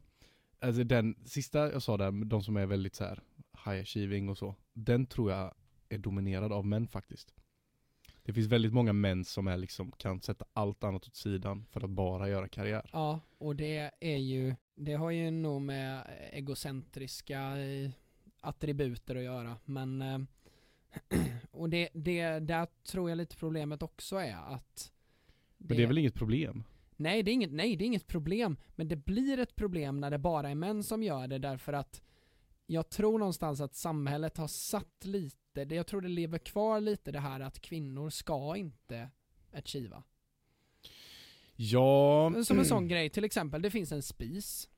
alltså den sista jag sa där, de som är väldigt så här high achieving och så, den tror jag är dominerad av män faktiskt. Det finns väldigt många män som är liksom, kan sätta allt annat åt sidan för att bara göra karriär. Ja, och det är ju, det har ju nog med egocentriska eh, attributer att göra, men eh, och det, det, där tror jag lite problemet också är att Men det är väl inget problem? Nej det, är inget, nej, det är inget problem, men det blir ett problem när det bara är män som gör det därför att jag tror någonstans att samhället har satt lite, det, jag tror det lever kvar lite det här att kvinnor ska inte achieva. Ja, Som en sån grej, till exempel, det finns en spis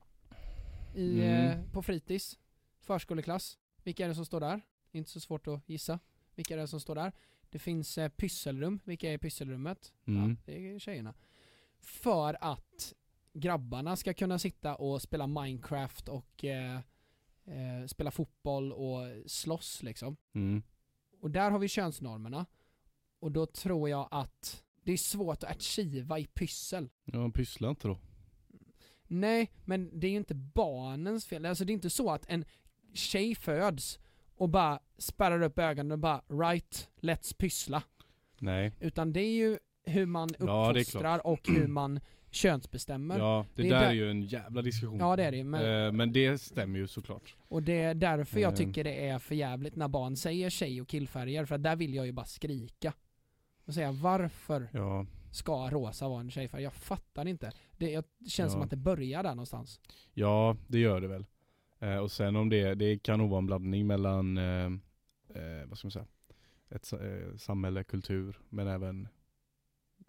i, Mm. eh, på fritids, förskoleklass. Vilka är det som står där? Inte så svårt att gissa. Vilka är det som står där? Det finns eh, pysselrum, vilka är i pysselrummet? Mm. Ja, det är tjejerna. För att grabbarna ska kunna sitta och spela Minecraft och eh, eh, spela fotboll och slåss liksom. mm. Och där har vi könsnormerna. Och då tror jag att det är svårt att achieva i pyssel. ja pyssla inte då. Nej, men det är ju inte barnens fel. Alltså det är inte så att en tjej föds och bara spärrar upp ögonen och bara right, let's pyssla. Nej. Utan det är ju hur man Ja, uppfostrar och hur man könsbestämmer. Ja, det, det är där är ju en jävla diskussion. Ja, det är det, men- Eh, men det stämmer ju såklart. Och det är därför jag Eh. tycker det är för jävligt när barn säger tjej och killfärger, för där vill jag ju bara skrika. Och säga varför Ja. ska rosa vara en tjejfärg? Jag fattar inte. Det jag- känns Ja. som att det börjar där någonstans. Ja, det gör det väl. Eh, och sen om det, det kan nog vara en blandning mellan, eh, eh, vad ska man säga, ett eh, samhälle, kultur, men även,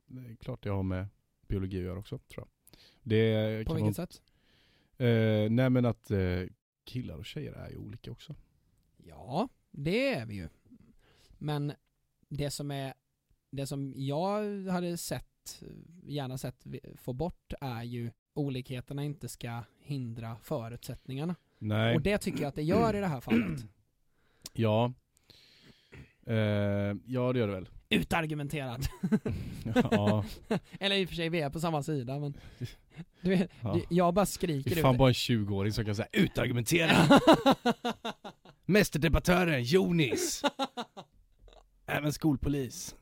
det är klart det har med biologi att göra också, tror jag. Det På vilket vara, sätt? eh, nej men att eh, killar och tjejer är ju olika också. Ja, det är vi ju. Men det som är, det som jag hade sett, gärna sett få bort är ju olikheterna inte ska hindra förutsättningarna. Nej, Och det tycker jag att det gör i det här fallet. ja. Eh, ja det gör det väl. Utargumenterad. ja, Eller i och för sig, vi är på samma sida men du vet, ja. jag bara Det skriker är fan ut bara en 20-åring som kan säga utargumentera. Mästerdebattören Jonis. Även skolpolis.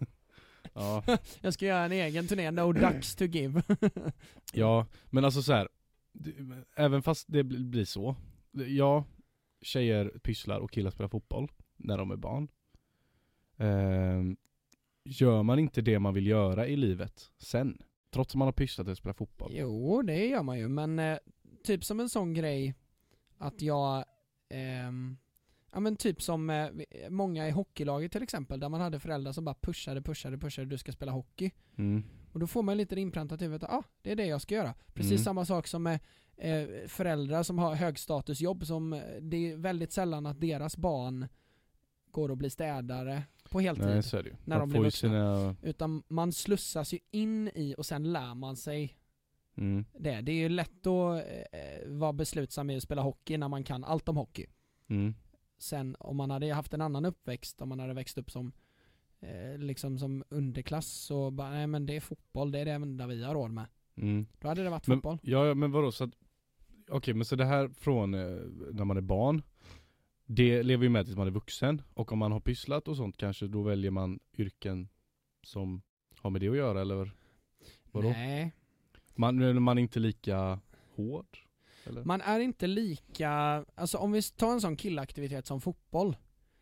ja. Jag ska göra en egen turné, No Ducks to Give. ja, men alltså så här. det- Även fast det bl- blir så. Ja, tjejer pysslar och killar spelar fotboll när de är barn. Ehm, gör man inte det man vill göra i livet sen? Trots att man har pysslat och spelat fotboll. Jo, det gör man ju, men eh, typ som en sån grej att jag, ehm, ja men typ som eh, många i hockeylaget till exempel, där man hade föräldrar som bara pushade, pushade, pushade, du ska spela hockey. Mm. Och då får man lite inpräntat i huvudet, ja ah, det är det jag ska göra. Precis Mm. samma sak som med eh, föräldrar som har högstatusjobb som, eh, det är väldigt sällan att deras barn går och blir städare på heltid. Nej så är det ju. När de Man blir får ju vuxna. sina... Utan man slussas ju in i och sen lär man sig Mm. det. Det är ju lätt att eh, vara beslutsam i att spela hockey när man kan allt om hockey. Mm. Sen om man hade haft en annan uppväxt, om man hade växt upp som eh, liksom som underklass så bara, nej men det är fotboll, det är det enda vi har råd med. Mm. Då hade det varit Men, fotboll. ja, men vadå så att, okej men så det här från eh, när man är barn, det lever ju med tills man är vuxen, och om man har pysslat och sånt kanske, då väljer man yrken som har med det att göra eller? Vadå? Nej, Man, man är inte lika hård? Eller? man är inte lika, alltså om vi tar en sån killaktivitet som fotboll.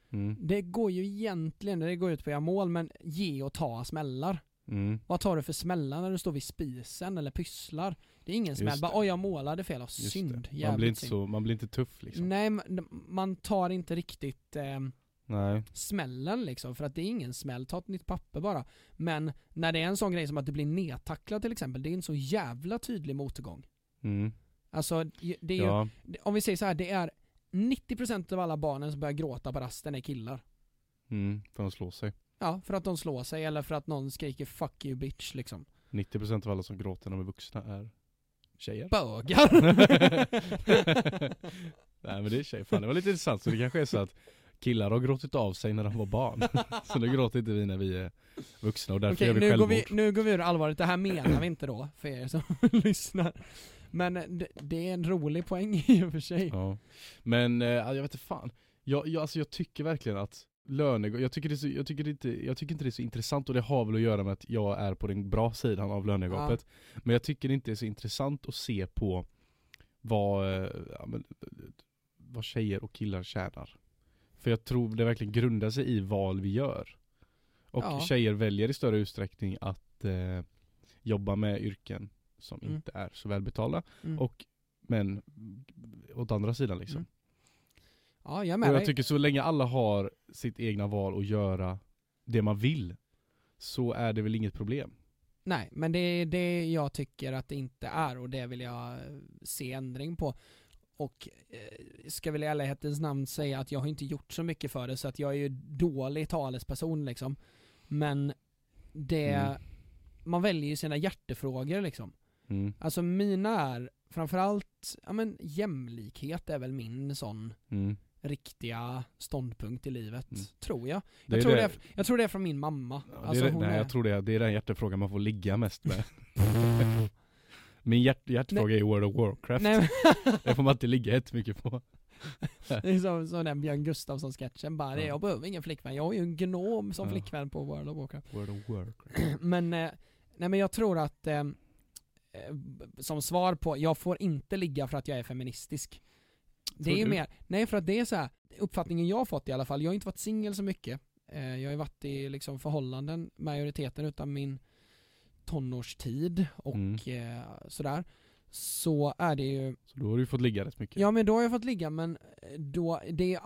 Mm. Det går ju egentligen, det går ut på att göra mål, men ge och ta smällar. Mm. Vad tar du för smällar när du står vid spisen eller pysslar? Det är ingen smäll, bara oj jag målade fel, Just synd, Man blir inte synd. så, man blir inte tuff liksom? Nej, man, man tar inte riktigt eh, Nej. smällen liksom, för att det är ingen smäll, ta ett nytt papper bara. Men när det är en sån grej som att du blir nedtacklad till exempel, det är en så jävla tydlig motgång. Mm. Alltså, det är ju, Ja. om vi säger så här, det är 90% av alla barnen som börjar gråta på rasten är killar. Mm. För att slå sig. Ja, för att de slår sig eller för att någon skriker 'fuck you bitch' liksom. 90% av alla som gråter när de är vuxna är tjejer. Bögar! Nej men det är tjejer, fan det var lite intressant. Så det kanske är så att killar har gråtit av sig när de var barn. så nu gråter inte vi när vi är vuxna och därför Okej, gör vi nu går självmord. vi, nu går vi ur allvaret. Det här menar vi inte då, för er som lyssnar. Men det, det är en rolig poäng i och för sig. Ja. Men eh, jag vet inte fan. Jag, jag, alltså jag tycker verkligen att lönegap, jag tycker, det är så, jag, tycker det inte, jag tycker inte det är så intressant och det har väl att göra med att jag är på den bra sidan av lönegapet. Men jag tycker det inte är så intressant att se på vad, eh, ja, men, vad tjejer och killar tjänar. För jag tror det verkligen grundar sig i val vi gör. Och Ja. tjejer väljer i större utsträckning att eh, jobba med yrken som Mm. inte är så välbetalda. Mm. Och men åt andra sidan liksom. Mm. Ja, jag är Och med jag dig. tycker så länge alla har sitt egna val och göra det man vill så är det väl inget problem. Nej, men det är det jag tycker att det inte är och det vill jag se ändring på. Och eh, ska väl i ärlighetens namn säga att jag har inte gjort så mycket för det så att jag är ju dålig talesperson liksom. Men det, Mm. man väljer ju sina hjärtefrågor liksom. Mm. Alltså mina är framförallt, ja men jämlikhet är väl min sån Mm. Riktiga ståndpunkt i livet, Mm. tror jag. Det Jag är tror det, det- är, jag tror det är från min mamma. Ja, alltså det nej är, jag tror det, det är den hjärtefrågan man får ligga mest med. Min hjärt, hjärtefråga är World of Warcraft. Nej, Det får man inte ligga jättemycket på. Det är som, som den Björn Gustafsson-sketchen bara, Ja. jag behöver ingen flickvän, jag har ju en gnom som Ja. flickvän på World of Warcraft. World of Warcraft. Men, eh, nej men jag tror att, eh, eh, som svar på, jag får inte ligga för att jag är feministisk. Det är ju mer, nej för att det är så här, uppfattningen jag har fått i alla fall, jag har inte varit singel så mycket. Eh, jag har ju varit i liksom förhållanden, majoriteten utav min tonårstid och Mm. eh, sådär. Så är det ju Så då har du fått ligga rätt mycket. Ja men då har jag fått ligga men då, det är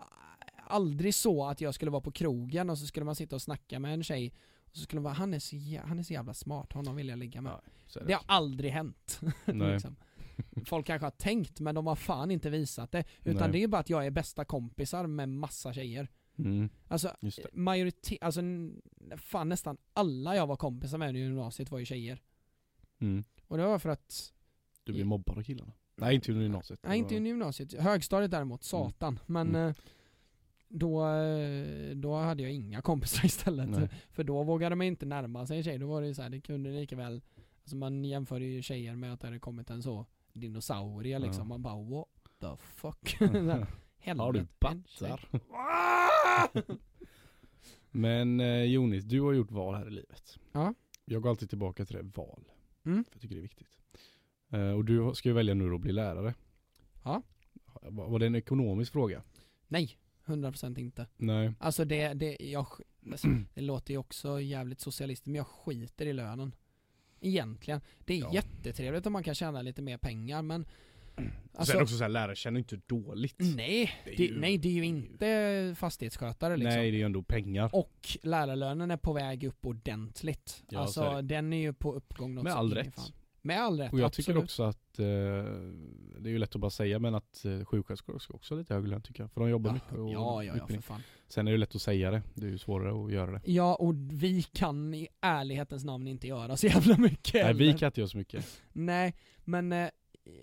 aldrig så att jag skulle vara på krogen och så skulle man sitta och snacka med en tjej och så skulle man vara, han är så, han är så jävla smart, honom vill jag ligga med. Ja, Det har aldrig hänt. Liksom. Folk kanske har tänkt men de har fan inte visat det. Utan Nej. det är bara att jag är bästa kompisar med massa tjejer. Mm, Alltså majoritet, alltså fan nästan alla jag var kompisar med i gymnasiet var ju tjejer. Mm. Och det var för att, Du blir mobbad av killarna. Nej inte under gymnasiet. nej inte under gymnasiet, högstadiet däremot, satan. Men Mm. eh, då, eh, då hade jag inga kompisar istället. Nej. För då vågade man inte närma sig en tjej, då var det ju så här, det kunde lika väl Alltså man jämför ju tjejer med att det hade kommit en så dinosaurie liksom, Ja. man bara what the fuck? Har du battar? Men eh, Jonis, du har gjort val här i livet. Ja. Jag går alltid tillbaka till det, val. Mm. För jag tycker det är viktigt. Eh, och du ska ju välja nu då att bli lärare. Ja. Var var det en ekonomisk fråga? Nej, 100% inte. Nej. Alltså det, det, jag, alltså, det låter ju också jävligt socialistiskt men jag skiter i lönen. Egentligen. Det är Ja. jättetrevligt om man kan tjäna lite mer pengar men alltså, Sen också så här, lärare känner inte dåligt. Nej, Det är det, ju- nej det är ju inte fastighetsskötare liksom. Nej, det är ju ändå pengar. Och lärarlönen är på väg upp ordentligt. Ja, så alltså den är ju på uppgång något Med all rätt. fan. Med all rätt, Och jag absolut. tycker också att, eh, det är ju lätt att bara säga men att eh, sjuksköterskor ska också ha lite högre lön tycker jag. För de jobbar ja, mycket och ja, ja, ja, för fan. Sen är det lätt att säga det, det är ju svårare att göra det. Ja, och vi kan i ärlighetens namn inte göra så jävla mycket Nej vi heller. kan inte göra så mycket. Nej, men eh,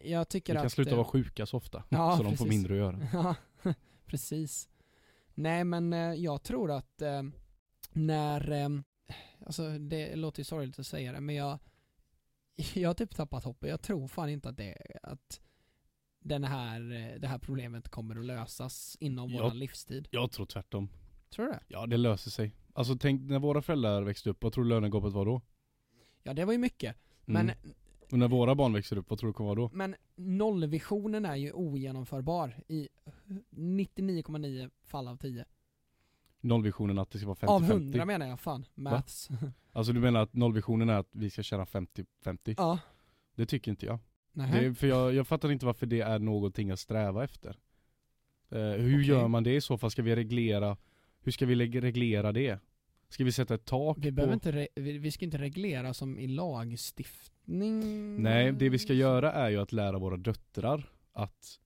jag tycker Vi att... kan sluta eh, vara sjuka så ofta. Ja, så de får precis. mindre att göra. Ja, precis. Nej men eh, jag tror att eh, när, alltså det låter ju sorgligt att säga det men jag, jag har typ tappat hoppet. Jag tror fan inte att det, att den här, eh, det här problemet kommer att lösas inom Ja. våran livstid. Jag tror tvärtom. Tror du det? Ja det löser sig. Alltså tänk när våra föräldrar växte upp, vad tror du lönegapet var då? Ja det var ju mycket. Mm. Men, Och när våra barn växer upp, vad tror du kommer vara då? men nollvisionen är ju ogenomförbar i 99,9 fall av 10. Nollvisionen att det ska vara 50-50. Av 100 menar jag, fan. Maths. Alltså du menar att nollvisionen är att vi ska tjäna 50-50? ja. Det tycker inte jag. Nähä. Det för jag, jag fattar inte varför det är någonting att sträva efter. Eh, hur Okej. gör man det i så fall? Ska vi reglera, hur ska vi reglera det? Ska vi sätta ett tak Vi på... behöver inte, vi, vi ska inte reglera som i lagstiftning. Nej, det vi ska göra är ju att lära våra döttrar att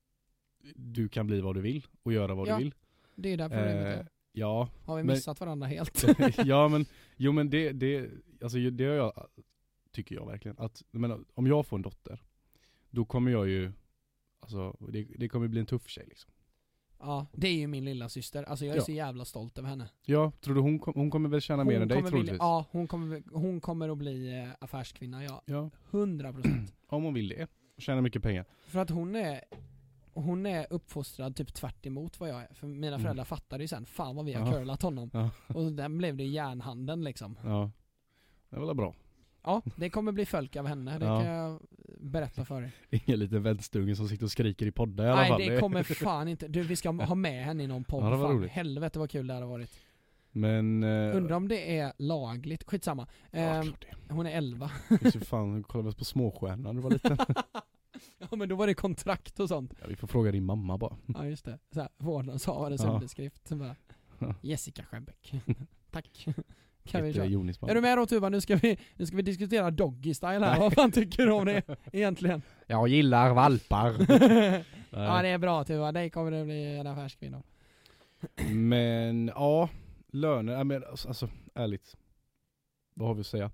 du kan bli vad du vill och göra vad Ja, du vill. Det är där problemet Eh, är. ja, Har vi men- missat varandra helt? ja men, jo men det, det, alltså det har jag tycker jag verkligen. Att, jag menar, om jag får en dotter, då kommer jag ju, alltså det, det kommer bli en tuff tjej liksom. Ja, det är ju min lilla syster. Alltså jag är Ja. så jävla stolt över henne. Ja, tror du hon, kom, hon kommer väl tjäna mer än dig troligtvis? vilja, ja, hon kommer, hon kommer att bli eh, affärskvinna, ja. ja, 100% om hon vill det. Och tjäna mycket pengar. För att hon är hon är uppfostrad typ tvärt emot vad jag är. För mina Mm. föräldrar fattade ju sen, fan vad vi har Ja. curlat honom. Ja. Och den blev det järnhanden liksom. Ja. Det var väl bra. Ja, det kommer bli fölk av henne, det Ja. kan jag berätta för er. Ingen liten vänsterunge som sitter och skriker i poddar i alla Nej fall. det kommer fan inte, du vi ska ha med henne i någon podd, Ja, det var fan roligt. helvete vad kul det hade varit. Men... Eh, Undrar om det är lagligt, skitsamma. Ja, det. hon är 11. Just fan, hon kollade på Småstjärnan när du var liten. ja men då var det kontrakt och sånt. ja, vi får fråga din mamma bara. Ja just det, såhär vårdnadshavarens Ja. underskrift. Så bara. Jessica Sjöbäck. Tack. Kan vi köra. Är du med då Tuva? Nu ska vi, nu ska vi diskutera Doggy Style här. Vad fan tycker du om det egentligen? Jag gillar valpar. ja det är bra Tuva, dig kommer det bli en affärskvinna. Men ja, löner, men alltså, alltså ärligt. Vad har vi att säga?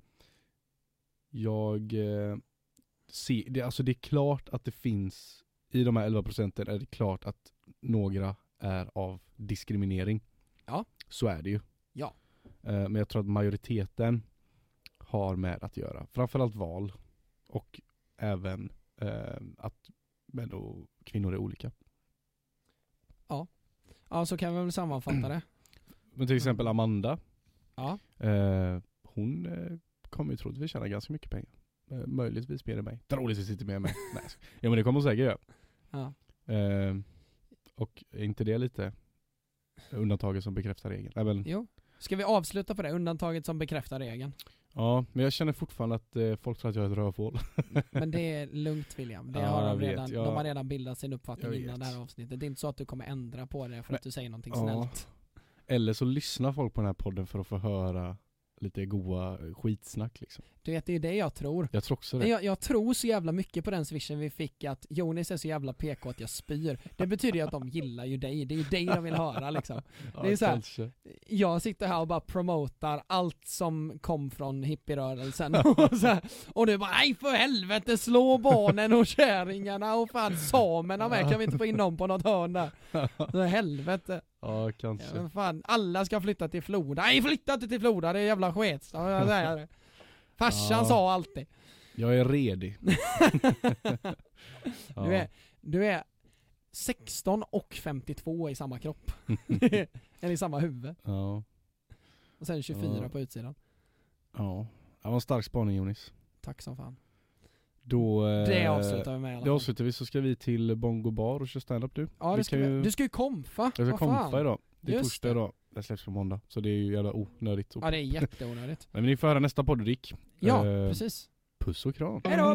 Jag eh, ser, det, alltså det är klart att det finns, i de här 11 procenten är det klart att några är av diskriminering. Ja. Så är det ju. Ja. Eh, men jag tror att majoriteten har med att göra. Framförallt val och även eh, att män och kvinnor är olika. Ja så kan vi väl sammanfatta det. Men till exempel Amanda, Ja. Eh, hon eh, kommer ju troligtvis tjäna ganska mycket pengar. Eh, möjligtvis mer än mig. Troligtvis inte mer än mig. Nej. Ja men det kommer hon säkert göra. Ja. Eh, och är inte det lite undantaget som bekräftar regeln? Nej, men, Jo. Ska vi avsluta på det? Undantaget som bekräftar regeln. ja, men jag känner fortfarande att eh, folk tror att jag är ett rövhål. Men det är lugnt William. Det Ja, har de, vet, redan, ja. de har redan bildat sin uppfattning innan det här avsnittet. Det är inte så att du kommer ändra på det för Men- att du säger någonting Ja. snällt. Eller så lyssnar folk på den här podden för att få höra lite goa skitsnack liksom. Du vet, det är det jag tror. Jag tror också det. Jag, jag tror så jävla mycket på den swishen vi fick att Jonis är så jävla PK att jag spyr. Det betyder ju att de gillar ju dig, det är ju dig de vill höra liksom. ja, det är så här- kanske. Jag sitter här och bara promotar allt som kom från hippierörelsen och, så här, och du bara nej för helvete slå barnen och kärringarna och fan samerna med, kan vi inte få in dem på något hörn där? Så helvete. Ja, Ja, kanske. men fan, alla ska flytta till Floda. Nej flytta inte till Floda, det är jävla. Ja, det. Farsan Ja. sa alltid. Jag är redig. Ja. Du är, du är 16 och 52 i samma kropp. Eller i samma huvud. Ja. Och sen 24 Ja. på utsidan. Ja. Det var en stark spaning Jonis. Tack som fan. Då... eh, Det avslutar vi med i alla Det fall. avslutar vi så ska vi till Bongo bar och köra standup du. Ja, vi du ska, kan ju- du ska ju komfa. Jag ska kompa idag. Det är Just torsdag det. idag. Det släpps på måndag. Så det är ju jävla onödigt. Ja det är jätteonödigt. Men ni får höra nästa podd Rick. Ja, Eh, precis. Puss och kram. Hejdå!